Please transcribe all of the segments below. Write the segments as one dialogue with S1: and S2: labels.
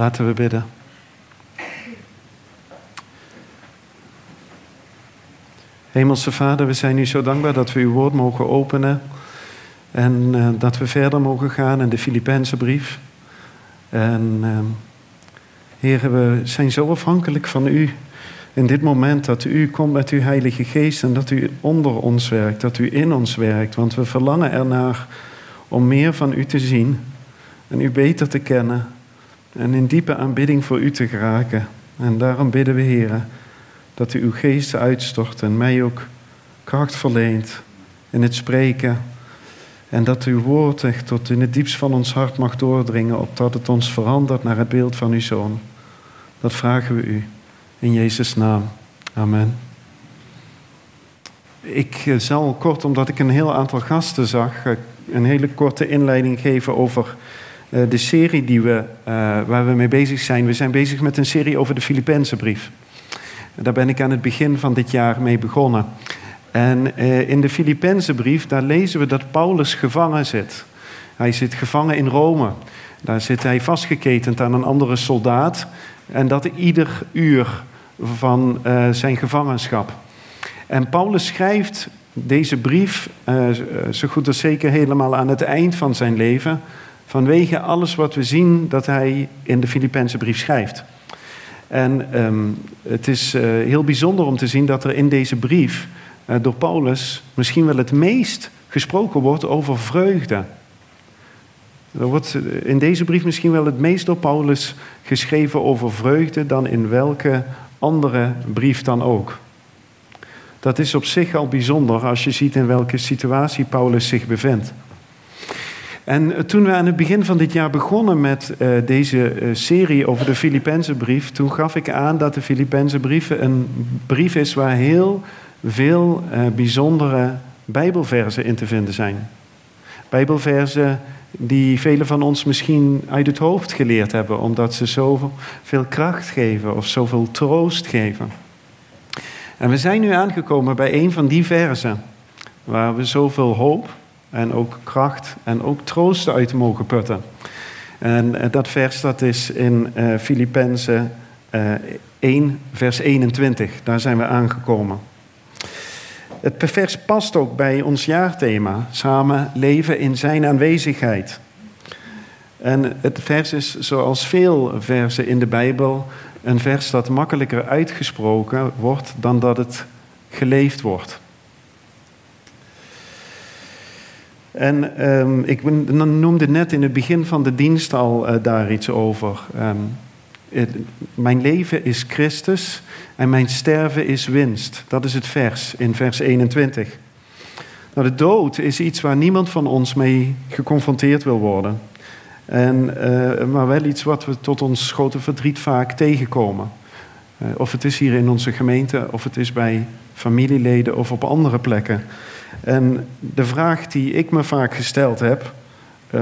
S1: Laten we bidden. Hemelse Vader, we zijn u zo dankbaar dat we uw woord mogen openen. En uh, dat we verder mogen gaan in de Filipijnse brief. En uh, Heer, we zijn zo afhankelijk van u in dit moment dat u komt met uw Heilige Geest en dat u onder ons werkt, dat u in ons werkt. Want we verlangen ernaar om meer van u te zien en u beter te kennen en in diepe aanbidding voor u te geraken. En daarom bidden we, Heer, dat u uw geest uitstort en mij ook kracht verleent in het spreken. En dat uw woord echt tot in het diepst van ons hart mag doordringen, opdat het ons verandert naar het beeld van uw zoon. Dat vragen we u. In Jezus' naam. Amen. Ik eh, zal kort, omdat ik een heel aantal gasten zag, eh, een hele korte inleiding geven over de serie die we, waar we mee bezig zijn. We zijn bezig met een serie over de Filipijnse brief. Daar ben ik aan het begin van dit jaar mee begonnen. En in de Filipijnse brief, daar lezen we dat Paulus gevangen zit. Hij zit gevangen in Rome. Daar zit hij vastgeketend aan een andere soldaat. En dat ieder uur van zijn gevangenschap. En Paulus schrijft deze brief, zo goed als zeker helemaal aan het eind van zijn leven, vanwege alles wat we zien dat hij in de Filipijnse brief schrijft. En um, het is uh, heel bijzonder om te zien dat er in deze brief door Paulus misschien wel het meest gesproken wordt over vreugde. Er wordt in deze brief misschien wel het meest door Paulus geschreven over vreugde dan in welke andere brief dan ook. Dat is op zich al bijzonder als je ziet in welke situatie Paulus zich bevindt. En toen we aan het begin van dit jaar begonnen met uh, deze uh, serie over de Filipijnse brief, toen gaf ik aan dat de Filipijnse brief een brief is waar heel veel bijzondere Bijbelversen in te vinden zijn. Bijbelversen die velen van ons misschien uit het hoofd geleerd hebben, omdat ze zoveel kracht geven of zoveel troost geven. En we zijn nu aangekomen bij een van die versen, waar we zoveel hoop en ook kracht en ook troost uit mogen putten. En eh, dat vers dat is in uh, Filippenzen uh, 1, vers 21. Daar zijn we aangekomen. Het vers past ook bij ons jaarthema, samen leven in zijn aanwezigheid. En het vers is, zoals veel versen in de Bijbel, een vers dat makkelijker uitgesproken wordt dan dat het geleefd wordt. En um, ik noemde net in het begin van de dienst al uh, daar iets over. Um, mijn leven is Christus en mijn sterven is winst. Dat is het vers in vers 21. Nou, de dood is iets waar niemand van ons mee geconfronteerd wil worden. En, uh, maar wel iets wat we tot ons grote verdriet vaak tegenkomen. Uh, of het is hier in onze gemeente, of het is bij familieleden of op andere plekken. En de vraag die ik me vaak gesteld heb, uh,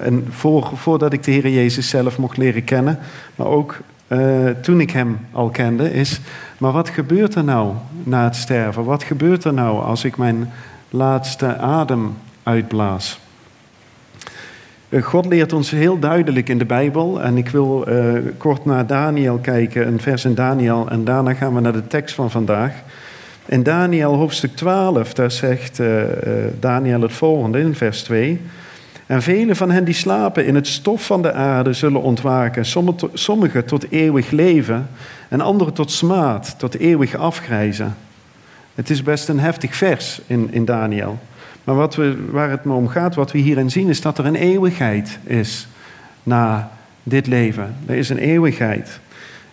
S1: en voor, voordat ik de Heer Jezus zelf mocht leren kennen, maar ook uh, toen ik Hem al kende, is: maar wat gebeurt er nou na het sterven? Wat gebeurt er nou als ik mijn laatste adem uitblaas? God leert ons heel duidelijk in de Bijbel, en ik wil kort naar Daniel kijken, een vers in Daniel, en daarna gaan we naar de tekst van vandaag. In Daniel hoofdstuk 12, daar zegt uh, Daniel het volgende in vers 2. En vele van hen die slapen in het stof van de aarde zullen ontwaken. Sommigen tot eeuwig leven en anderen tot smaad, tot eeuwig afgrijzen. Het is best een heftig vers in, in Daniel. Maar wat we, waar het me om gaat, wat we hierin zien, is dat er een eeuwigheid is na dit leven. Er is een eeuwigheid.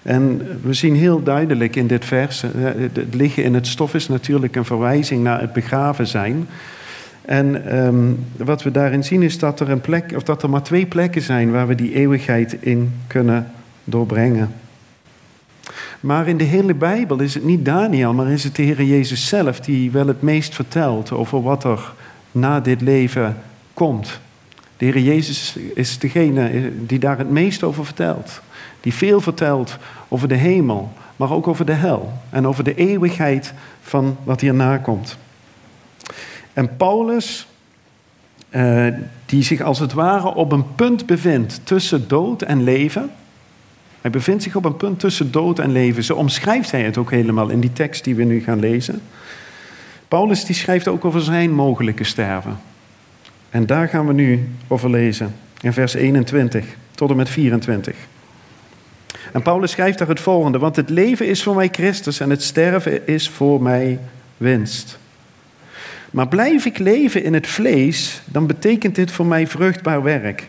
S1: En we zien heel duidelijk in dit vers, eh, het liggen in het stof is natuurlijk een verwijzing naar het begraven zijn. En um, wat we daarin zien is dat er, een plek, of dat er maar twee plekken zijn waar we die eeuwigheid in kunnen doorbrengen. Maar in de hele Bijbel is het niet Daniel, maar is het de Heer Jezus zelf die wel het meest vertelt over wat er na dit leven komt. De Heer Jezus is degene die daar het meest over vertelt. Die veel vertelt over de hemel, maar ook over de hel en over de eeuwigheid van wat hierna komt. En Paulus, die die zich als het ware op een punt bevindt tussen dood en leven. Hij bevindt zich op een punt tussen dood en leven. Zo omschrijft hij het ook helemaal in die tekst die we nu gaan lezen. Paulus die schrijft ook over zijn mogelijke sterven. En daar gaan we nu over lezen, in vers 21 tot en met 24. En Paulus schrijft daar het volgende: Want het leven is voor mij Christus en het sterven is voor mij winst. Maar blijf ik leven in het vlees, dan betekent dit voor mij vruchtbaar werk.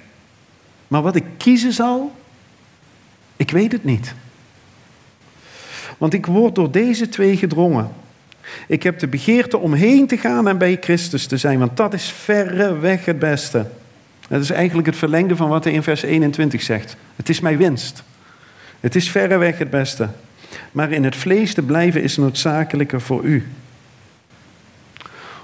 S1: Maar wat ik kiezen zal, ik weet het niet. Want ik word door deze twee gedrongen. Ik heb de begeerte om heen te gaan en bij Christus te zijn, want dat is verreweg het beste. Dat is eigenlijk het verlengde van wat hij in vers 21 zegt. Het is mijn winst. Het is verreweg het beste. Maar in het vlees te blijven is noodzakelijker voor u.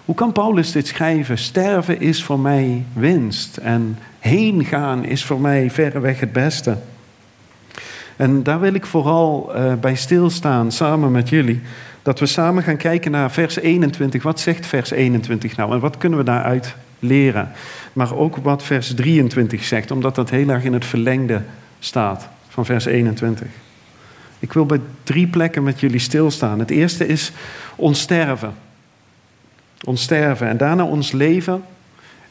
S1: Hoe kan Paulus dit schrijven? Sterven is voor mij winst en heen gaan is voor mij verreweg het beste. En daar wil ik vooral uh, bij stilstaan samen met jullie. Dat we samen gaan kijken naar vers 21. Wat zegt vers 21 nou en wat kunnen we daaruit leren? Maar ook wat vers 23 zegt, omdat dat heel erg in het verlengde staat van vers 21. Ik wil bij drie plekken met jullie stilstaan. Het eerste is ons sterven. Ons sterven en daarna ons leven.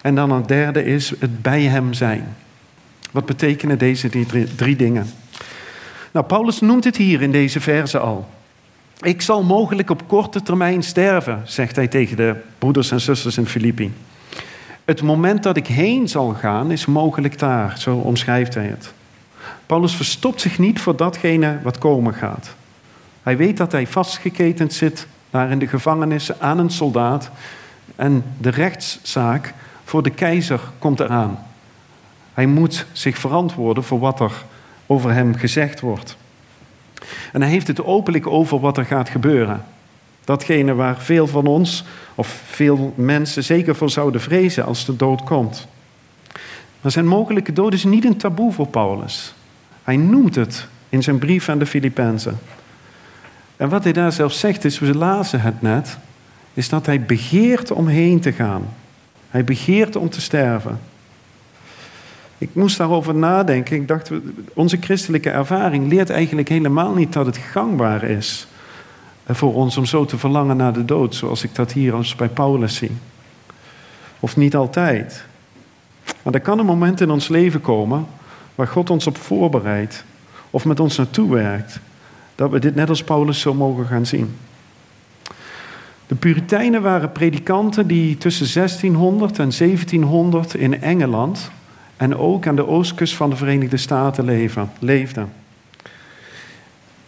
S1: En dan het derde is het bij Hem zijn. Wat betekenen deze drie, drie dingen? Nou, Paulus noemt het hier in deze verse al. Ik zal mogelijk op korte termijn sterven, zegt hij tegen de broeders en zusters in Filippi. Het moment dat ik heen zal gaan is mogelijk daar, zo omschrijft hij het. Paulus verstopt zich niet voor datgene wat komen gaat. Hij weet dat hij vastgeketend zit daar in de gevangenis aan een soldaat en de rechtszaak voor de keizer komt eraan. Hij moet zich verantwoorden voor wat er over hem gezegd wordt. En hij heeft het openlijk over wat er gaat gebeuren. Datgene waar veel van ons, of veel mensen zeker voor zouden vrezen als de dood komt. Maar zijn mogelijke dood is niet een taboe voor Paulus. Hij noemt het in zijn brief aan de Filippenzen. En wat hij daar zelf zegt is, we lazen het net, is dat hij begeert om heen te gaan. Hij begeert om te sterven. Ik moest daarover nadenken. Ik dacht, onze christelijke ervaring leert eigenlijk helemaal niet dat het gangbaar is voor ons om zo te verlangen naar de dood, zoals ik dat hier als bij Paulus zie. Of niet altijd. Maar er kan een moment in ons leven komen waar God ons op voorbereidt of met ons naartoe werkt, dat we dit net als Paulus zo mogen gaan zien. De Puritijnen waren predikanten die tussen 1600 en 1700 in Engeland en ook aan de oostkust van de Verenigde Staten leven, leefden.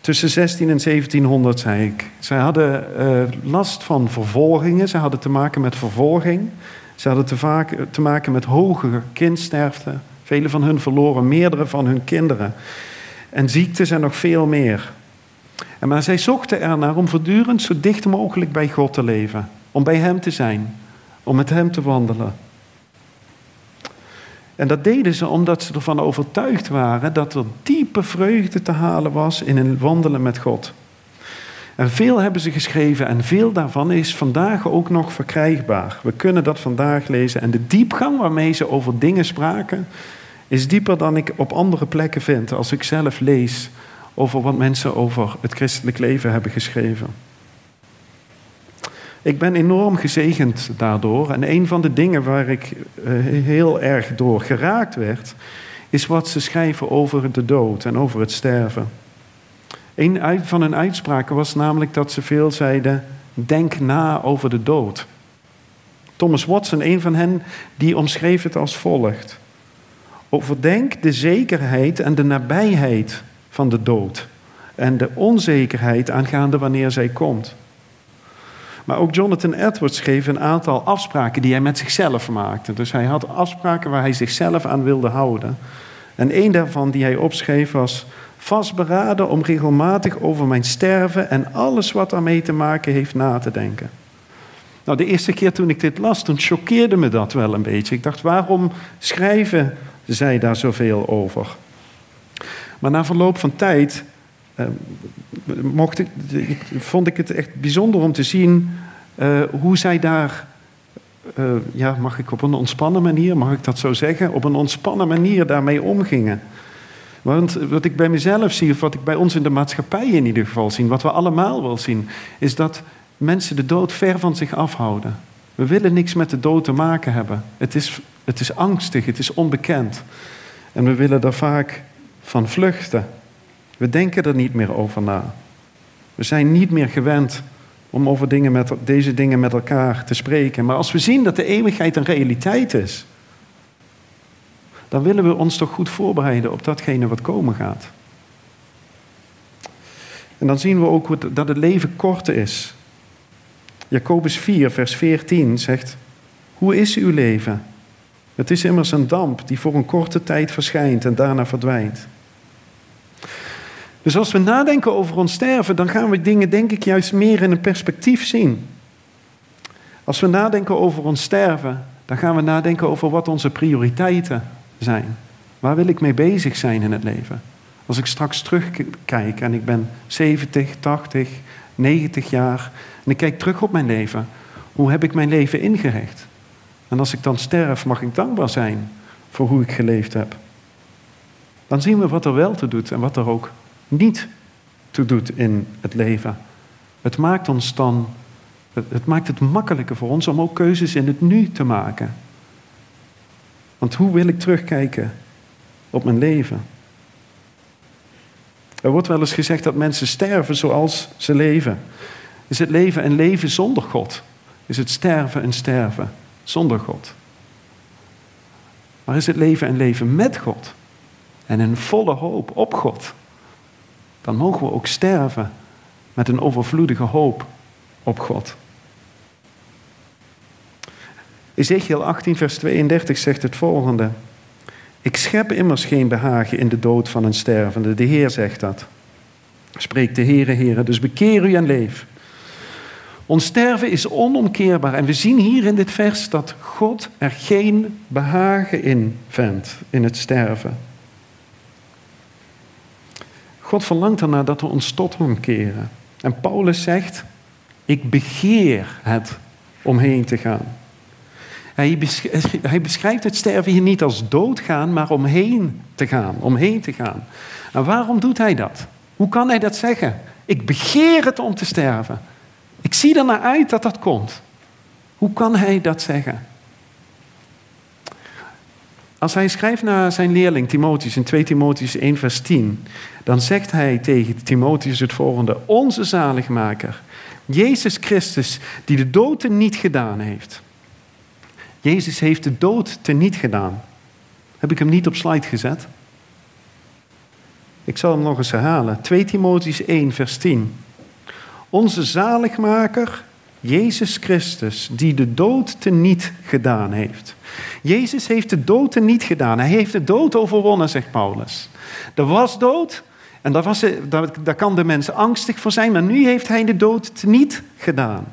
S1: Tussen 16 en 1700, zei ik. Zij hadden uh, last van vervolgingen, ze hadden te maken met vervolging. Ze hadden te, vaak, te maken met hoge kindsterfte. Velen van hun verloren meerdere van hun kinderen. En ziektes en nog veel meer. En maar zij zochten ernaar om voortdurend zo dicht mogelijk bij God te leven. Om bij Hem te zijn. Om met Hem te wandelen. En dat deden ze omdat ze ervan overtuigd waren dat er diepe vreugde te halen was in een wandelen met God. En veel hebben ze geschreven en veel daarvan is vandaag ook nog verkrijgbaar. We kunnen dat vandaag lezen. En de diepgang waarmee ze over dingen spraken, is dieper dan ik op andere plekken vind als ik zelf lees over wat mensen over het christelijk leven hebben geschreven. Ik ben enorm gezegend daardoor. En een van de dingen waar ik eh, heel erg door geraakt werd, is wat ze schrijven over de dood en over het sterven. Een van hun uitspraken was namelijk dat ze veel zeiden: denk na over de dood. Thomas Watson, een van hen, die omschreef het als volgt: Overdenk de zekerheid en de nabijheid van de dood en de onzekerheid aangaande wanneer zij komt. Maar ook Jonathan Edwards schreef een aantal afspraken die hij met zichzelf maakte. Dus hij had afspraken waar hij zichzelf aan wilde houden. En een daarvan die hij opschreef was vastberaden om regelmatig over mijn sterven en alles wat daarmee te maken heeft na te denken. Nou, de eerste keer toen ik dit las, toen choqueerde me dat wel een beetje. Ik dacht, waarom schrijven zij daar zoveel over? Maar na verloop van tijd uh, mocht ik, vond ik het echt bijzonder om te zien uh, hoe zij daar eh, ja, mag ik op een ontspannen manier, mag ik dat zo zeggen, op een ontspannen manier daarmee omgingen. Want wat ik bij mezelf zie, of wat ik bij ons in de maatschappij in ieder geval zie, wat we allemaal wel zien, is dat mensen de dood ver van zich afhouden. We willen niks met de dood te maken hebben. Het is, het is angstig, het is onbekend. En we willen daar vaak van vluchten. We denken er niet meer over na. We zijn niet meer gewend om over dingen met, deze dingen met elkaar te spreken. Maar als we zien dat de eeuwigheid een realiteit is, dan willen we ons toch goed voorbereiden op datgene wat komen gaat. En dan zien we ook dat het leven kort is. Jacobus 4, vers 14 zegt: Hoe is uw leven? Het is immers een damp die voor een korte tijd verschijnt en daarna verdwijnt. Dus als we nadenken over ons sterven, dan gaan we dingen, denk ik, juist meer in een perspectief zien. Als we nadenken over ons sterven, dan gaan we nadenken over wat onze prioriteiten zijn. Waar wil ik mee bezig zijn in het leven? Als ik straks terugkijk en ik ben 70, 80, 90 jaar en ik kijk terug op mijn leven, hoe heb ik mijn leven ingericht? En als ik dan sterf, mag ik dankbaar zijn voor hoe ik geleefd heb. Dan zien we wat er wel te doet en wat er ook niet toe doet in het leven. Het maakt ons dan, het maakt het makkelijker voor ons om ook keuzes in het nu te maken. Want hoe wil ik terugkijken op mijn leven? Er wordt wel eens gezegd dat mensen sterven zoals ze leven. Is het leven een leven zonder God? Is het sterven een sterven zonder God? Maar is het leven een leven met God? En een volle hoop op God? Dan mogen we ook sterven met een overvloedige hoop op God. Ezekiel 18, vers 32 zegt het volgende. Ik schep immers geen behagen in de dood van een stervende. De Heer zegt dat. Spreekt de Heere, Heere, dus bekeer u en leef. Ons sterven is onomkeerbaar. En we zien hier in dit vers dat God er geen behagen in vindt, in het sterven. God verlangt ernaar dat we ons tot hem keren. En Paulus zegt, ik begeer het om heen te gaan. Hij beschrijft het sterven hier niet als doodgaan, maar omheen te gaan, omheen te gaan. En waarom doet hij dat? Hoe kan hij dat zeggen? Ik begeer het om te sterven. Ik zie er naar uit dat dat komt. Hoe kan hij dat zeggen? Als hij schrijft naar zijn leerling Timotheus in 2 Timotheus 1 vers 10, dan zegt hij tegen Timotheus het volgende: Onze zaligmaker, Jezus Christus, die de dood niet gedaan heeft. Jezus heeft de dood teniet gedaan. Heb ik hem niet op slide gezet? Ik zal hem nog eens herhalen. 2 Timotheus 1, vers 10. Onze zaligmaker, Jezus Christus, die de dood teniet gedaan heeft. Jezus heeft de dood teniet gedaan. Hij heeft de dood overwonnen, zegt Paulus. Er was dood en daar, was, daar, kan de mens angstig voor zijn, maar nu heeft hij de dood teniet gedaan.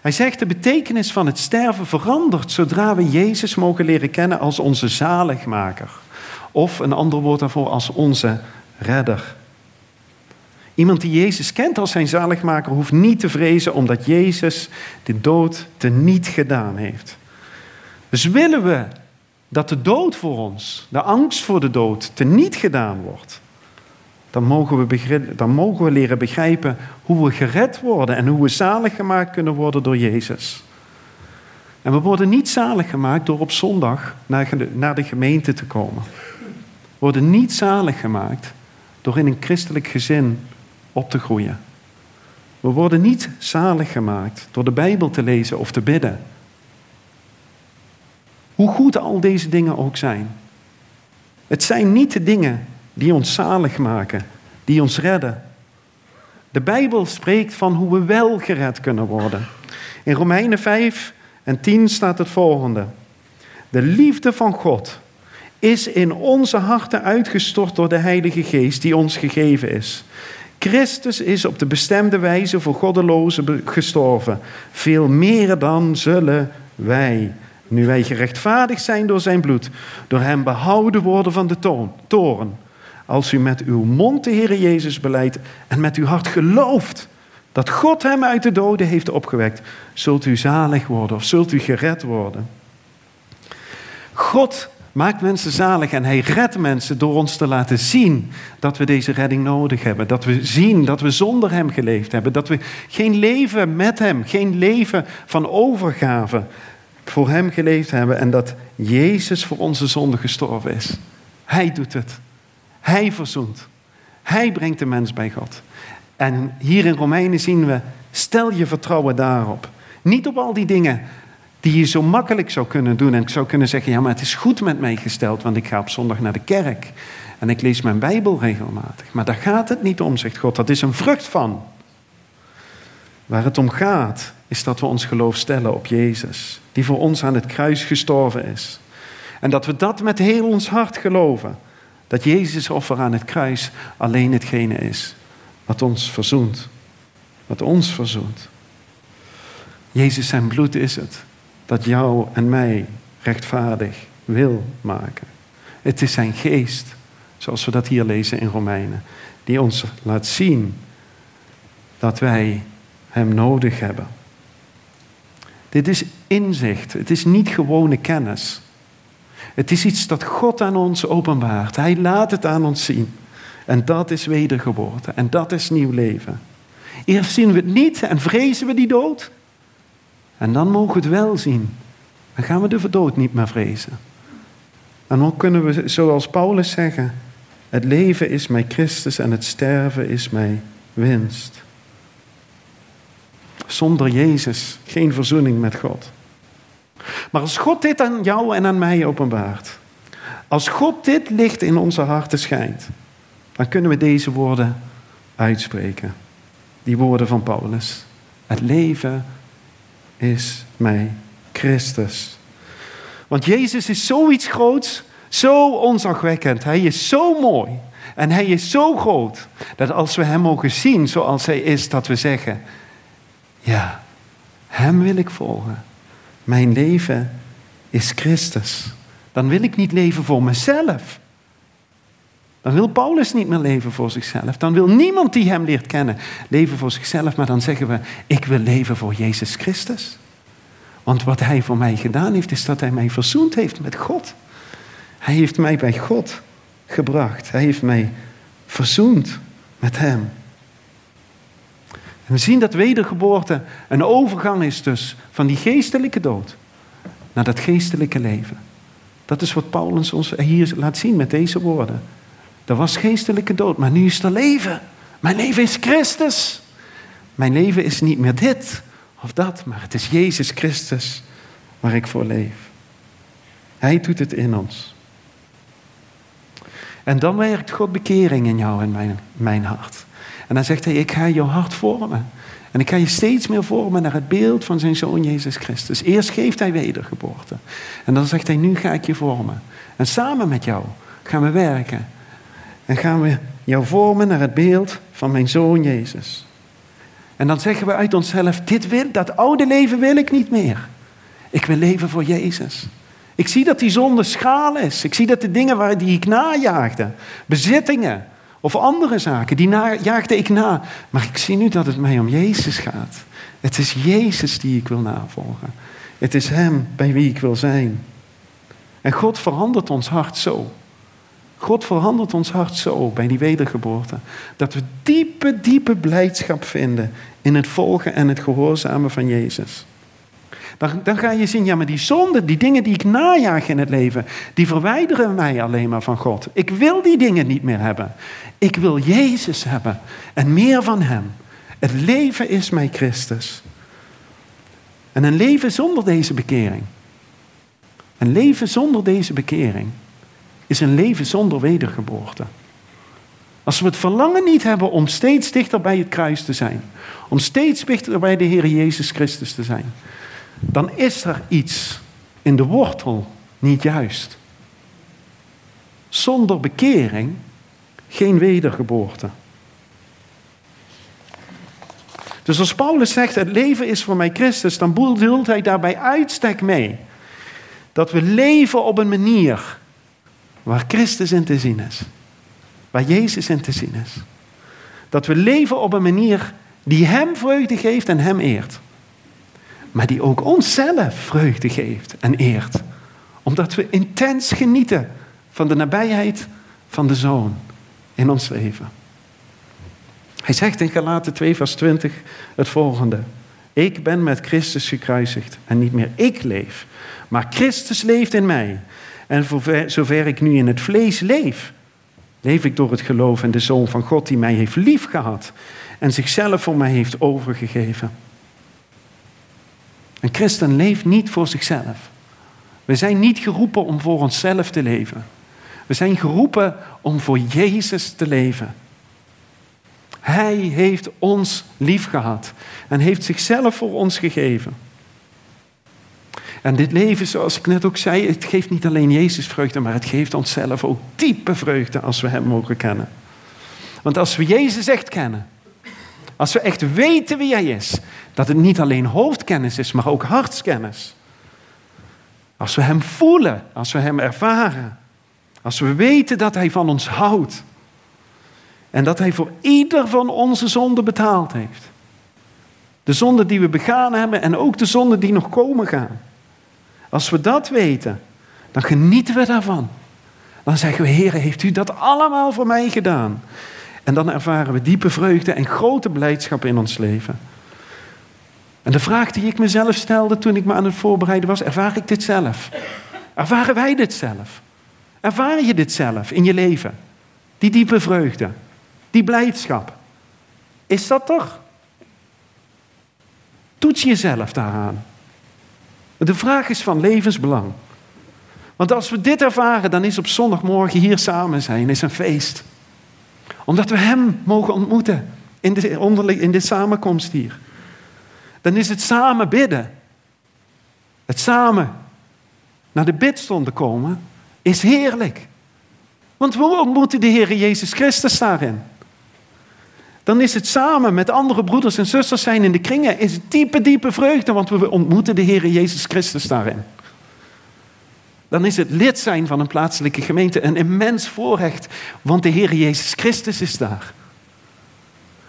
S1: Hij zegt de betekenis van het sterven verandert zodra we Jezus mogen leren kennen als onze zaligmaker. Of een ander woord daarvoor als onze redder. Iemand die Jezus kent als zijn zaligmaker hoeft niet te vrezen omdat Jezus de dood teniet gedaan heeft. Dus willen we dat de dood voor ons, de angst voor de dood, teniet gedaan wordt, dan mogen, we dan mogen we leren begrijpen hoe we gered worden en hoe we zalig gemaakt kunnen worden door Jezus. En we worden niet zalig gemaakt door op zondag naar de gemeente te komen. We worden niet zalig gemaakt door in een christelijk gezin op te groeien. We worden niet zalig gemaakt door de Bijbel te lezen of te bidden. Hoe goed al deze dingen ook zijn. Het zijn niet de dingen die ons zalig maken, die ons redden. De Bijbel spreekt van hoe we wel gered kunnen worden. In Romeinen 5 en 10 staat het volgende. De liefde van God is in onze harten uitgestort door de Heilige Geest die ons gegeven is. Christus is op de bestemde wijze voor goddelozen gestorven. Veel meer dan zullen wij, nu wij gerechtvaardigd zijn door zijn bloed, door hem behouden worden van de toren. Als u met uw mond de Heer Jezus beleidt en met uw hart gelooft dat God hem uit de doden heeft opgewekt, zult u zalig worden of zult u gered worden. God maakt mensen zalig en hij redt mensen door ons te laten zien dat we deze redding nodig hebben. Dat we zien dat we zonder hem geleefd hebben. Dat we geen leven met hem, geen leven van overgave voor hem geleefd hebben. En dat Jezus voor onze zonde gestorven is. Hij doet het. Hij verzoent. Hij brengt de mens bij God. En hier in Romeinen zien we, stel je vertrouwen daarop. Niet op al die dingen die je zo makkelijk zou kunnen doen. En ik zou kunnen zeggen, ja maar het is goed met mij gesteld, want ik ga op zondag naar de kerk. En ik lees mijn Bijbel regelmatig. Maar daar gaat het niet om, zegt God. Dat is een vrucht van. Waar het om gaat, is dat we ons geloof stellen op Jezus. Die voor ons aan het kruis gestorven is. En dat we dat met heel ons hart geloven. Dat Jezus offer aan het kruis alleen hetgene is wat ons verzoent. Wat ons verzoent. Jezus zijn bloed is het dat jou en mij rechtvaardig wil maken. Het is zijn geest, zoals we dat hier lezen in Romeinen, die ons laat zien dat wij hem nodig hebben. Dit is inzicht, het is niet gewone kennis. Het is iets dat God aan ons openbaart. Hij laat het aan ons zien. En dat is wedergeboorte. En dat is nieuw leven. Eerst zien we het niet en vrezen we die dood. En dan mogen we het wel zien. Dan gaan we de dood niet meer vrezen. En dan kunnen we, zoals Paulus zeggen, het leven is mij Christus en het sterven is mij winst. Zonder Jezus geen verzoening met God. Maar als God dit aan jou en aan mij openbaart, als God dit licht in onze harten schijnt, dan kunnen we deze woorden uitspreken. Die woorden van Paulus. Het leven is mij Christus. Want Jezus is zoiets groots, zo onzagwekkend. Hij is zo mooi en hij is zo groot dat als we hem mogen zien zoals hij is, dat we zeggen: Ja, hem wil ik volgen. Mijn leven is Christus. Dan wil ik niet leven voor mezelf. Dan wil Paulus niet meer leven voor zichzelf. Dan wil niemand die hem leert kennen leven voor zichzelf. Maar dan zeggen we, ik wil leven voor Jezus Christus. Want wat hij voor mij gedaan heeft, is dat hij mij verzoend heeft met God. Hij heeft mij bij God gebracht. Hij heeft mij verzoend met hem. We zien dat wedergeboorte een overgang is dus van die geestelijke dood naar dat geestelijke leven. Dat is wat Paulus ons hier laat zien met deze woorden. Er was geestelijke dood, maar nu is er leven. Mijn leven is Christus. Mijn leven is niet meer dit of dat, maar het is Jezus Christus waar ik voor leef. Hij doet het in ons. En dan werkt God bekering in jou en mijn, mijn hart. En dan zegt hij, ik ga jouw hart vormen. En ik ga je steeds meer vormen naar het beeld van zijn zoon Jezus Christus. Eerst geeft hij wedergeboorte. En dan zegt hij, nu ga ik je vormen. En samen met jou gaan we werken en gaan we jou vormen naar het beeld van mijn zoon Jezus. En dan zeggen we uit onszelf, dit wil, dat oude leven wil ik niet meer. Ik wil leven voor Jezus. Ik zie dat die zonde schaal is. Ik zie dat de dingen waar die ik najaagde, bezittingen of andere zaken, die na, jaagde ik na. Maar ik zie nu dat het mij om Jezus gaat. Het is Jezus die ik wil navolgen. Het is Hem bij wie ik wil zijn. En God verandert ons hart zo. God verandert ons hart zo bij die wedergeboorte. Dat we diepe, diepe blijdschap vinden in het volgen en het gehoorzamen van Jezus. Dan, dan ga je zien, ja, maar die zonde, die dingen die ik najaag in het leven, die verwijderen mij alleen maar van God. Ik wil die dingen niet meer hebben. Ik wil Jezus hebben en meer van Hem. Het leven is mij Christus. En een leven zonder deze bekering. Een leven zonder deze bekering is een leven zonder wedergeboorte. Als we het verlangen niet hebben om steeds dichter bij het kruis te zijn, om steeds dichter bij de Heer Jezus Christus te zijn, dan is er iets in de wortel niet juist. Zonder bekering geen wedergeboorte. Dus als Paulus zegt, het leven is voor mij Christus, dan bedoelt hij daarbij uitstek mee dat we leven op een manier waar Christus in te zien is. Waar Jezus in te zien is. Dat we leven op een manier die Hem vreugde geeft en Hem eert. Maar die ook onszelf vreugde geeft en eert. Omdat we intens genieten van de nabijheid van de Zoon in ons leven. Hij zegt in Galaten 2, vers 20 het volgende. Ik ben met Christus gekruisigd en niet meer ik leef, maar Christus leeft in mij. En zover ik nu in het vlees leef, leef ik door het geloof in de Zoon van God die mij heeft liefgehad en zichzelf voor mij heeft overgegeven. Een christen leeft niet voor zichzelf. We zijn niet geroepen om voor onszelf te leven. We zijn geroepen om voor Jezus te leven. Hij heeft ons lief gehad en heeft zichzelf voor ons gegeven. En dit leven, zoals ik net ook zei, het geeft niet alleen Jezus vreugde, maar het geeft onszelf ook diepe vreugde als we Hem mogen kennen. Want als we Jezus echt kennen, als we echt weten wie Hij is, dat het niet alleen hoofdkennis is, maar ook hartskennis. Als we Hem voelen, als we Hem ervaren, als we weten dat Hij van ons houdt en dat Hij voor ieder van onze zonden betaald heeft. De zonden die we begaan hebben en ook de zonden die nog komen gaan. Als we dat weten, dan genieten we daarvan. Dan zeggen we, Heer, heeft u dat allemaal voor mij gedaan? En dan ervaren we diepe vreugde en grote blijdschap in ons leven. En de vraag die ik mezelf stelde toen ik me aan het voorbereiden was, ervaar ik dit zelf? Ervaren wij dit zelf? Ervaar je dit zelf in je leven? Die diepe vreugde, die blijdschap. Is dat toch? Toets jezelf daaraan. De vraag is van levensbelang. Want als we dit ervaren, dan is op zondagmorgen hier samen zijn is een feest. Omdat we Hem mogen ontmoeten in de, in de samenkomst hier. Dan is het samen bidden. Het samen naar de bidstonden komen is heerlijk. Want we ontmoeten de Heer Jezus Christus daarin. Dan is het samen met andere broeders en zusters zijn in de kringen, is diepe, diepe vreugde, want we ontmoeten de Heer Jezus Christus daarin. Dan is het lid zijn van een plaatselijke gemeente een immens voorrecht, want de Heer Jezus Christus is daar.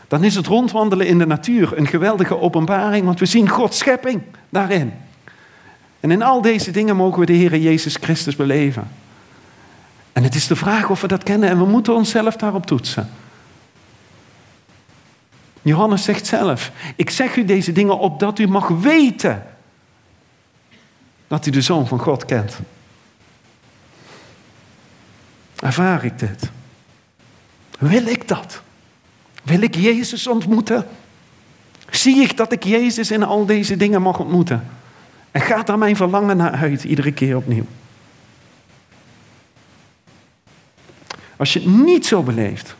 S1: Dan is het rondwandelen in de natuur een geweldige openbaring, want we zien Gods schepping daarin. En in al deze dingen mogen we de Heer Jezus Christus beleven. En het is de vraag of we dat kennen en we moeten onszelf daarop toetsen. Johannes zegt zelf: Ik zeg u deze dingen opdat u mag weten dat u de Zoon van God kent. Ervaar ik dit? Wil ik dat? Wil ik Jezus ontmoeten? Zie ik dat ik Jezus in al deze dingen mag ontmoeten? En gaat daar mijn verlangen naar uit, iedere keer opnieuw? Als je het niet zo beleeft,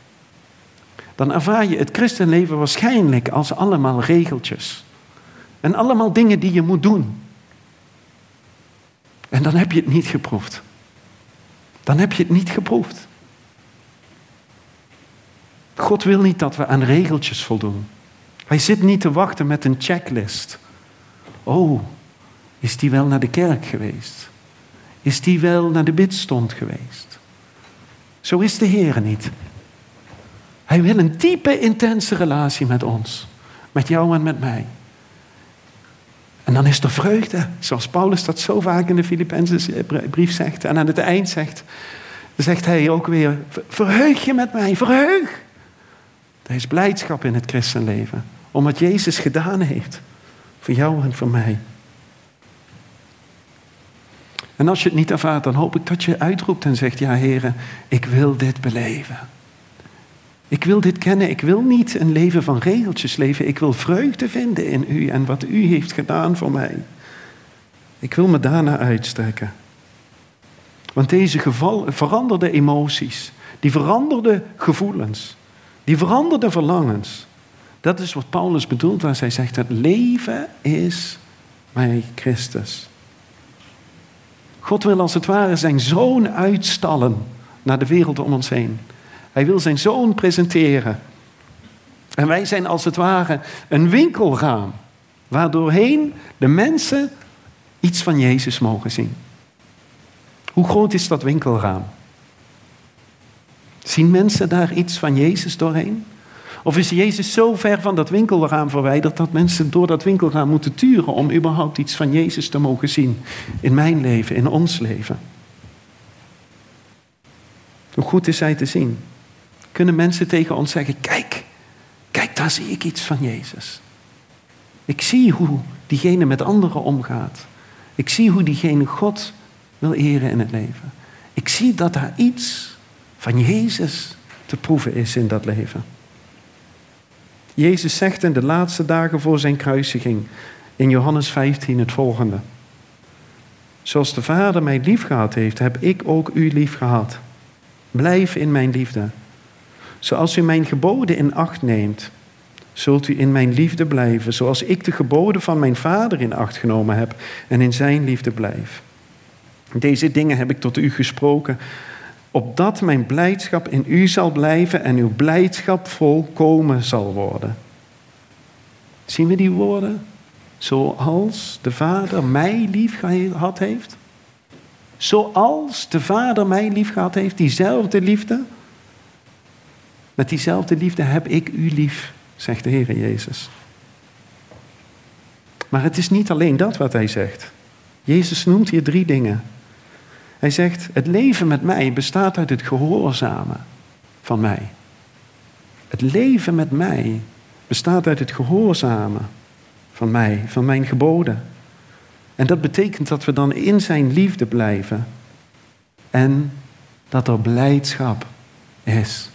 S1: dan ervaar je het christenleven waarschijnlijk als allemaal regeltjes. En allemaal dingen die je moet doen. En dan heb je het niet geproefd. Dan heb je het niet geproefd. God wil niet dat we aan regeltjes voldoen. Hij zit niet te wachten met een checklist. Oh, is die wel naar de kerk geweest? Is die wel naar de bidstond geweest? Zo is de Heer niet. Hij wil een diepe, intense relatie met ons. Met jou en met mij. En dan is er vreugde, zoals Paulus dat zo vaak in de Filippenzen brief zegt. En aan het eind zegt, zegt hij ook weer, verheug je met mij, verheug. Er is blijdschap in het christenleven, om wat Jezus gedaan heeft. Voor jou en voor mij. En als je het niet ervaart, dan hoop ik dat je uitroept en zegt, ja heren, ik wil dit beleven. Ik wil dit kennen. Ik wil niet een leven van regeltjes leven. Ik wil vreugde vinden in u en wat u heeft gedaan voor mij. Ik wil me daarna uitstrekken. Want deze geval, veranderde emoties, die veranderde gevoelens, die veranderde verlangens, dat is wat Paulus bedoelt als hij zegt: het leven is bij Christus. God wil als het ware zijn zoon uitstallen naar de wereld om ons heen. Hij wil zijn zoon presenteren. En wij zijn als het ware een winkelraam, waardoorheen de mensen iets van Jezus mogen zien. Hoe groot is dat winkelraam? Zien mensen daar iets van Jezus doorheen? Of is Jezus zo ver van dat winkelraam verwijderd dat mensen door dat winkelraam moeten turen om überhaupt iets van Jezus te mogen zien in mijn leven, in ons leven? Hoe goed is Hij te zien? Kunnen mensen tegen ons zeggen: Kijk, kijk, daar zie ik iets van Jezus. Ik zie hoe diegene met anderen omgaat. Ik zie hoe diegene God wil eren in het leven. Ik zie dat daar iets van Jezus te proeven is in dat leven. Jezus zegt in de laatste dagen voor zijn kruisiging in Johannes 15 het volgende. Zoals de Vader mij lief gehad heeft, heb ik ook u lief gehad. Blijf in mijn liefde. Zoals u mijn geboden in acht neemt, zult u in mijn liefde blijven, zoals ik de geboden van mijn Vader in acht genomen heb en in zijn liefde blijf. Deze dingen heb ik tot u gesproken, opdat mijn blijdschap in u zal blijven en uw blijdschap volkomen zal worden. Zien we die woorden? Zoals de Vader mij lief gehad heeft. Zoals de Vader mij lief gehad heeft, diezelfde liefde. Met diezelfde liefde heb ik u lief, zegt de Heer Jezus. Maar het is niet alleen dat wat hij zegt. Jezus noemt hier drie dingen. Hij zegt, het leven met mij bestaat uit het gehoorzamen van mij. Het leven met mij bestaat uit het gehoorzamen van mij, van mijn geboden. En dat betekent dat we dan in zijn liefde blijven en dat er blijdschap is.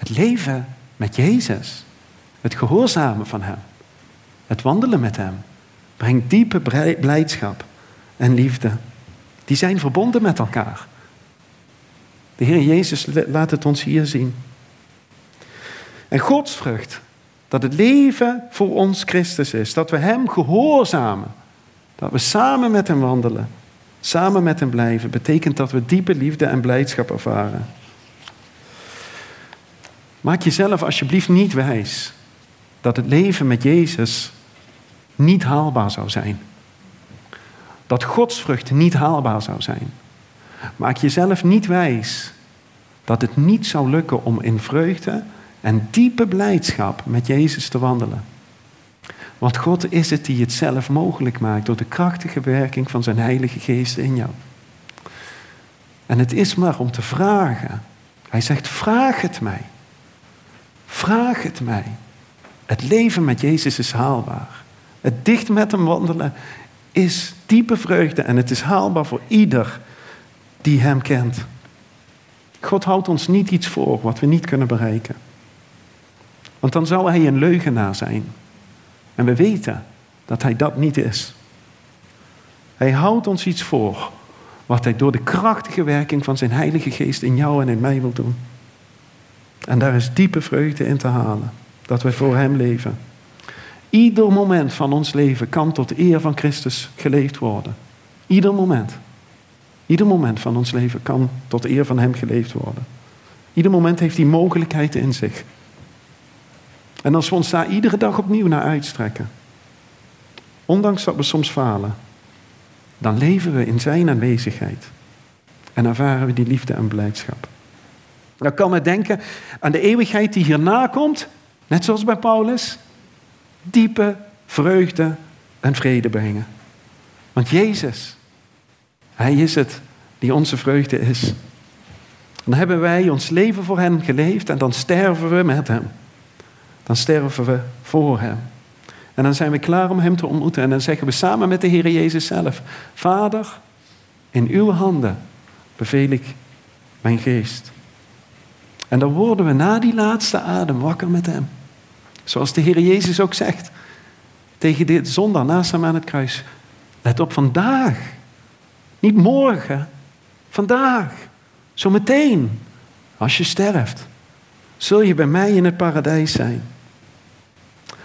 S1: Het leven met Jezus, het gehoorzamen van Hem, het wandelen met Hem, brengt diepe blijdschap en liefde. Die zijn verbonden met elkaar. De Heer Jezus laat het ons hier zien. En Gods vrucht, dat het leven voor ons Christus is, dat we Hem gehoorzamen, dat we samen met Hem wandelen, samen met Hem blijven, betekent dat we diepe liefde en blijdschap ervaren. Maak jezelf alsjeblieft niet wijs dat het leven met Jezus niet haalbaar zou zijn dat godsvrucht niet haalbaar zou zijn. Maak jezelf niet wijs dat het niet zou lukken om in vreugde en diepe blijdschap met Jezus te wandelen. Want God is het die het zelf mogelijk maakt door de krachtige werking van zijn Heilige Geest in jou. En het is maar om te vragen. Hij zegt: vraag het mij. Vraag het mij. Het leven met Jezus is haalbaar. Het dicht met hem wandelen is diepe vreugde en het is haalbaar voor ieder die Hem kent. God houdt ons niet iets voor wat we niet kunnen bereiken. Want dan zou Hij een leugenaar zijn. En we weten dat Hij dat niet is. Hij houdt ons iets voor wat Hij door de krachtige werking van Zijn Heilige Geest in jou en in mij wil doen. En daar is diepe vreugde in te halen, dat we voor Hem leven. Ieder moment van ons leven kan tot eer van Christus geleefd worden. Ieder moment. Ieder moment van ons leven kan tot eer van Hem geleefd worden. Ieder moment heeft die mogelijkheid in zich. En als we ons daar iedere dag opnieuw naar uitstrekken, ondanks dat we soms falen, dan leven we in Zijn aanwezigheid en ervaren we die liefde en blijdschap. Dan kan men denken aan de eeuwigheid die hierna komt, net zoals bij Paulus diepe vreugde en vrede brengen. Want Jezus, Hij is het die onze vreugde is. Dan hebben wij ons leven voor Hem geleefd en dan sterven we met Hem. Dan sterven we voor Hem. En dan zijn we klaar om Hem te ontmoeten. En dan zeggen we samen met de Heer Jezus zelf: Vader, in uw handen beveel ik mijn geest. En dan worden we na die laatste adem wakker met Hem. Zoals de Heer Jezus ook zegt tegen de zondaar naast hem aan het kruis. Let op vandaag. Niet morgen. Vandaag. Zometeen. Als je sterft. Zul je bij mij in het paradijs zijn.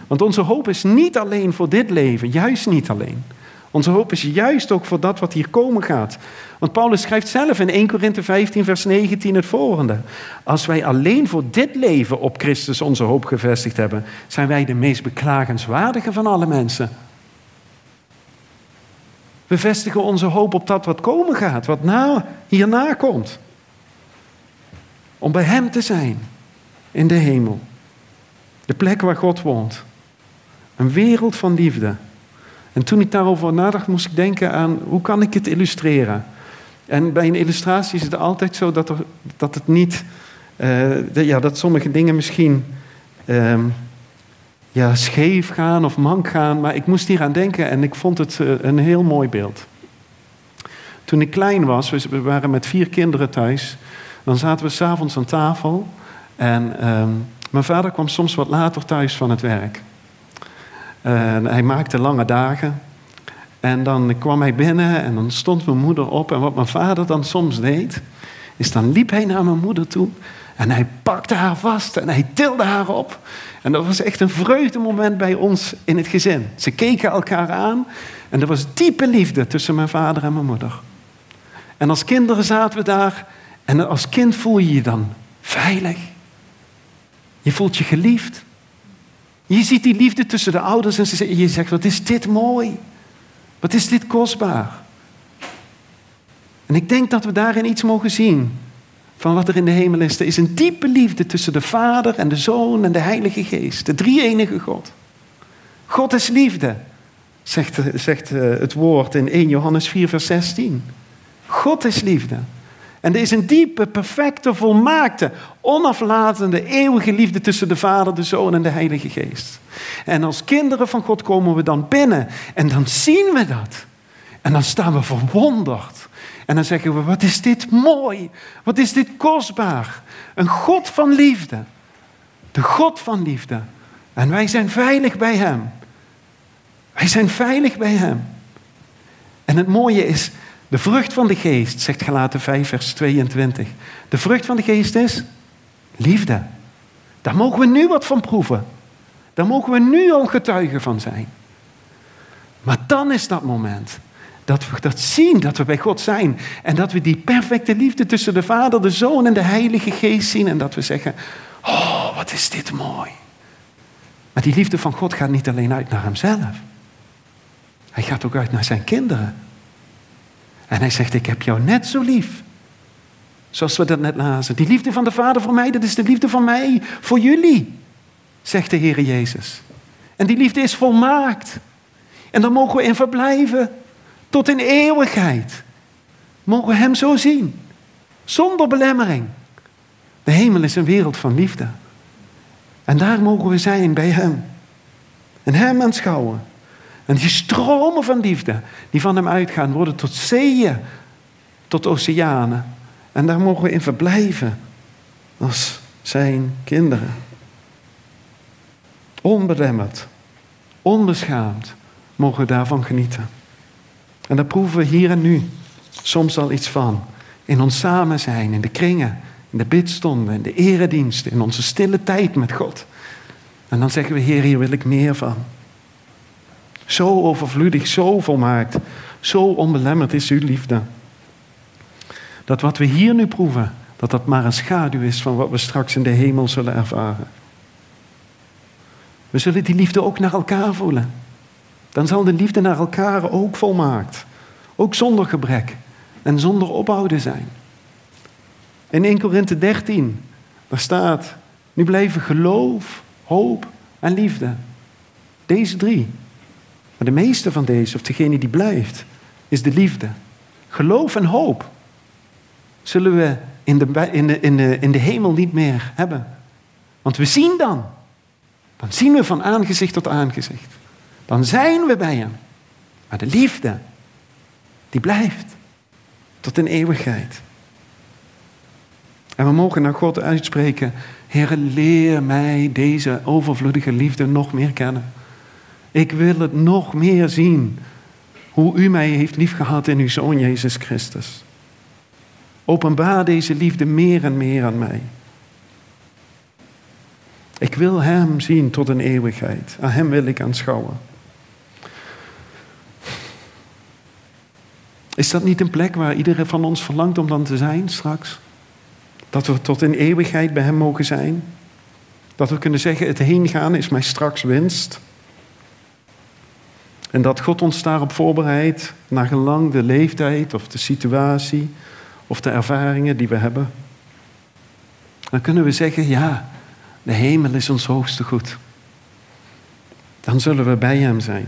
S1: Want onze hoop is niet alleen voor dit leven. Juist niet alleen. Onze hoop is juist ook voor dat wat hier komen gaat. Want Paulus schrijft zelf in 1 Korinthe 15, vers 19 het volgende. Als wij alleen voor dit leven op Christus onze hoop gevestigd hebben, zijn wij de meest beklagenswaardige van alle mensen. We vestigen onze hoop op dat wat komen gaat, wat na, hierna komt. Om bij Hem te zijn in de hemel. De plek waar God woont. Een wereld van liefde. En toen ik daarover nadacht, moest ik denken aan hoe kan ik het illustreren. En bij een illustratie is het altijd zo dat, er, dat het niet, uh, ja, dat sommige dingen misschien uh, ja, scheef gaan of mank gaan, maar ik moest hier aan denken en ik vond het uh, een heel mooi beeld. Toen ik klein was, we waren met vier kinderen thuis, dan zaten we s'avonds aan tafel en ehm, mijn vader kwam soms wat later thuis van het werk. Hij maakte lange dagen. En dan kwam hij binnen en dan stond mijn moeder op. En wat mijn vader dan soms deed, is dan liep hij naar mijn moeder toe. En hij pakte haar vast en hij tilde haar op. En dat was echt een vreugdemoment bij ons in het gezin. Ze keken elkaar aan en er was diepe liefde tussen mijn vader en mijn moeder. En als kinderen zaten we daar en als kind voel je je dan veilig. Je voelt je geliefd. Je ziet die liefde tussen de ouders en je zegt, wat is dit mooi. Wat is dit kostbaar. En ik denk dat we daarin iets mogen zien van wat er in de hemel is. Er is een diepe liefde tussen de Vader en de Zoon en de Heilige Geest. De drie-enige God. God is liefde, zegt, zegt eh, het woord in 1 Johannes 4, vers 16. God is liefde. En er is een diepe, perfecte, volmaakte, onaflatende, eeuwige liefde tussen de Vader, de Zoon en de Heilige Geest. En als kinderen van God komen we dan binnen en dan zien we dat. En dan staan we verwonderd. En dan zeggen we, wat is dit mooi, wat is dit kostbaar. Een God van liefde. De God van liefde. En wij zijn veilig bij Hem. Wij zijn veilig bij Hem. En het mooie is, de vrucht van de geest, zegt Galaten 5, vers 22. De vrucht van de geest is liefde. Daar mogen we nu wat van proeven. Daar mogen we nu al getuigen van zijn. Maar dan is dat moment dat we dat zien, dat we bij God zijn. En dat we die perfecte liefde tussen de Vader, de Zoon en de Heilige Geest zien. En dat we zeggen, oh, wat is dit mooi. Maar die liefde van God gaat niet alleen uit naar Hemzelf. Hij gaat ook uit naar zijn kinderen. En hij zegt, ik heb jou net zo lief. Zoals we dat net lazen. Die liefde van de Vader voor mij, dat is de liefde van mij voor jullie, zegt de Heer Jezus. En die liefde is volmaakt. En daar mogen we in verblijven tot in eeuwigheid. Mogen we Hem zo zien, zonder belemmering. De hemel is een wereld van liefde. En daar mogen we zijn bij Hem. En Hem aanschouwen. En die stromen van liefde die van hem uitgaan, worden tot zeeën, tot oceanen. En daar mogen we in verblijven als zijn kinderen. Onbelemmerd, onbeschaamd mogen we daarvan genieten. En daar proeven we hier en nu soms al iets van. In ons samen zijn, in de kringen, in de bidstonden, in de erediensten, in onze stille tijd met God. En dan zeggen we, Heer, hier wil ik meer van. Zo overvloedig, zo volmaakt, zo onbelemmerd is uw liefde. Dat wat we hier nu proeven, dat dat maar een schaduw is van wat we straks in de hemel zullen ervaren. We zullen die liefde ook naar elkaar voelen. Dan zal de liefde naar elkaar ook volmaakt. Ook zonder gebrek en zonder ophouden zijn. In 1 Korinthe 13, daar staat, nu blijven geloof, hoop en liefde. Deze drie. Maar de meeste van deze, of degene die blijft, is de liefde. Geloof en hoop zullen we in de, in in de, in de hemel niet meer hebben. Want we zien dan. Dan zien we van aangezicht tot aangezicht. Dan zijn we bij Hem. Maar de liefde, die blijft tot in eeuwigheid. En we mogen naar God uitspreken, Heer, leer mij deze overvloedige liefde nog meer kennen. Ik wil het nog meer zien. Hoe u mij heeft liefgehad in uw Zoon Jezus Christus. Openbaar deze liefde meer en meer aan mij. Ik wil Hem zien tot een eeuwigheid. Aan Hem wil ik aanschouwen. Is dat niet een plek waar iedereen van ons verlangt om dan te zijn straks? Dat we tot in eeuwigheid bij Hem mogen zijn? Dat we kunnen zeggen, het heen gaan is mij straks winst. En dat God ons daarop voorbereidt, naar gelang de leeftijd of de situatie of de ervaringen die we hebben. Dan kunnen we zeggen, ja, De hemel is ons hoogste goed. Dan zullen we bij Hem zijn.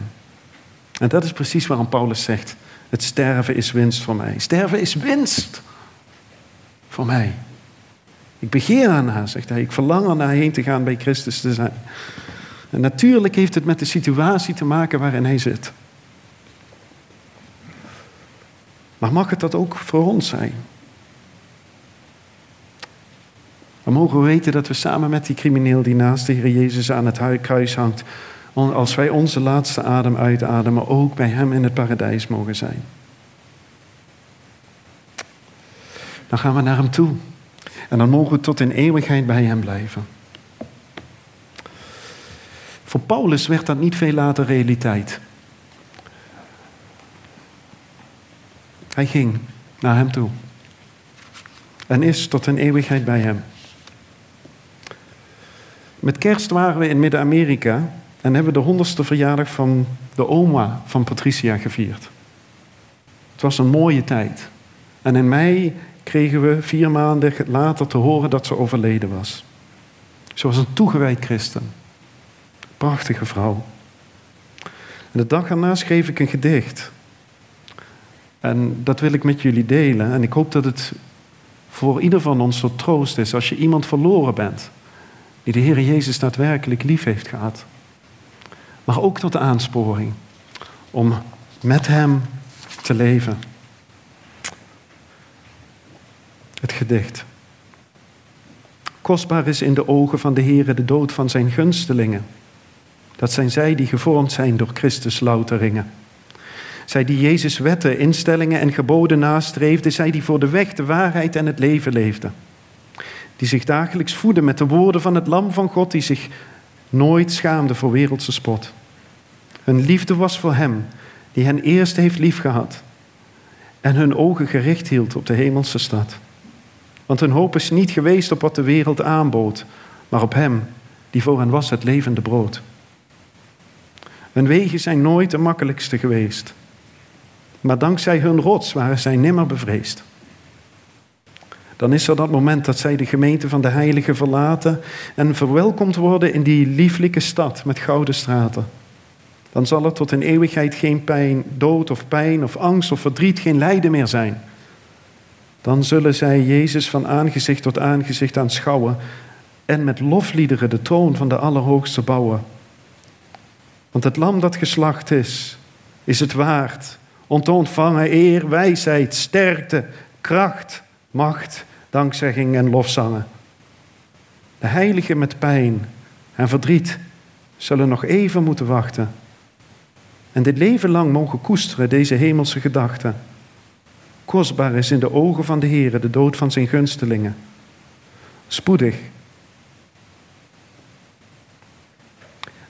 S1: En dat is precies waarom Paulus zegt: Het sterven is winst voor mij. Sterven is winst voor mij. Ik begeer ernaar, zegt hij. Ik verlang ernaar heen te gaan bij Christus te zijn. En natuurlijk heeft het met de situatie te maken waarin hij zit. Maar mag het dat ook voor ons zijn? We mogen weten dat we samen met die crimineel die naast de Heer Jezus aan het kruis hangt, als wij onze laatste adem uitademen, ook bij Hem in het paradijs mogen zijn. Dan gaan we naar Hem toe. En dan mogen we tot in eeuwigheid bij Hem blijven. Voor Paulus werd dat niet veel later realiteit. Hij ging naar Hem toe. En is tot in eeuwigheid bij Hem. Met kerst waren we in Midden-Amerika en hebben de honderdste verjaardag van de oma van Patricia gevierd. Het was een mooie tijd. En in mei kregen we vier maanden later te horen dat ze overleden was. Ze was een toegewijd christen. Prachtige vrouw. En de dag erna schreef ik een gedicht. En dat wil ik met jullie delen. En ik hoop dat het voor ieder van ons tot troost is als je iemand verloren bent die de Heer Jezus daadwerkelijk lief heeft gehad. Maar ook tot de aansporing om met Hem te leven. Het gedicht. Kostbaar is in de ogen van de Heer de dood van zijn gunstelingen. Dat zijn zij die gevormd zijn door Christus louteringen. Zij die Jezus wetten, instellingen en geboden nastreefden, zij die voor de weg, de waarheid en het leven leefden die zich dagelijks voeden met de woorden van het Lam van God, die zich nooit schaamde voor wereldse spot. Hun liefde was voor Hem, die hen eerst heeft liefgehad en hun ogen gericht hield op de hemelse stad. Want hun hoop is niet geweest op wat de wereld aanbood, maar op Hem, die voor hen was het levende brood. Hun wegen zijn nooit de makkelijkste geweest, maar dankzij hun rots waren zij nimmer bevreesd. Dan is er dat moment dat zij de gemeente van de Heilige verlaten en verwelkomd worden in die lieflijke stad met gouden straten. Dan zal er tot in eeuwigheid geen pijn, dood of pijn of angst of verdriet, geen lijden meer zijn. Dan zullen zij Jezus van aangezicht tot aangezicht aanschouwen en met lofliederen de troon van de Allerhoogste bouwen. Want het lam dat geslacht is, is het waard om te ontvangen eer, wijsheid, sterkte, kracht, macht, dankzegging en lofzangen. De heiligen met pijn en verdriet zullen nog even moeten wachten. En dit leven lang mogen koesteren deze hemelse gedachten. Kostbaar is in de ogen van de Heer de dood van zijn gunstelingen. Spoedig.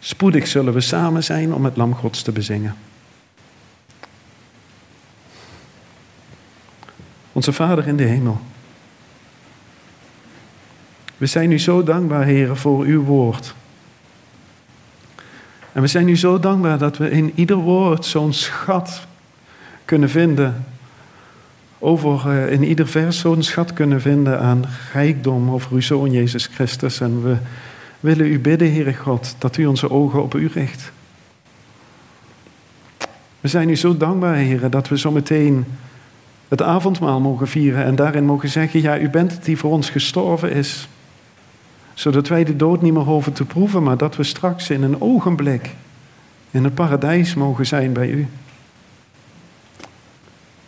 S1: Spoedig zullen we samen zijn om het Lam Gods te bezingen. Onze Vader in de hemel. We zijn u zo dankbaar, Heer, voor uw woord. En we zijn u zo dankbaar dat we in ieder woord zo'n schat kunnen vinden. Over, eh, in ieder vers zo'n schat kunnen vinden aan rijkdom over uw Zoon Jezus Christus. En we willen u bidden, Heere God, dat u onze ogen op u richt. We zijn u zo dankbaar, Heer, dat we zo meteen het avondmaal mogen vieren en daarin mogen zeggen, ja, u bent het die voor ons gestorven is. Zodat wij de dood niet meer hoeven te proeven, maar dat we straks in een ogenblik in het paradijs mogen zijn bij u.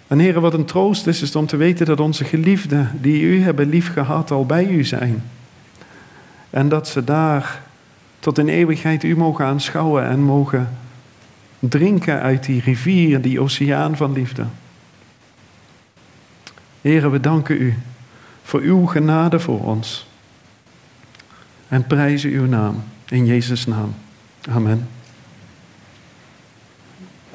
S1: En heren, wat een troost is, is om te weten dat onze geliefden die u hebben liefgehad al bij u zijn. En dat ze daar tot in eeuwigheid u mogen aanschouwen en mogen drinken uit die rivier, die oceaan van liefde. Heren, we danken u voor uw genade voor ons. En prijzen uw naam. In Jezus' naam. Amen.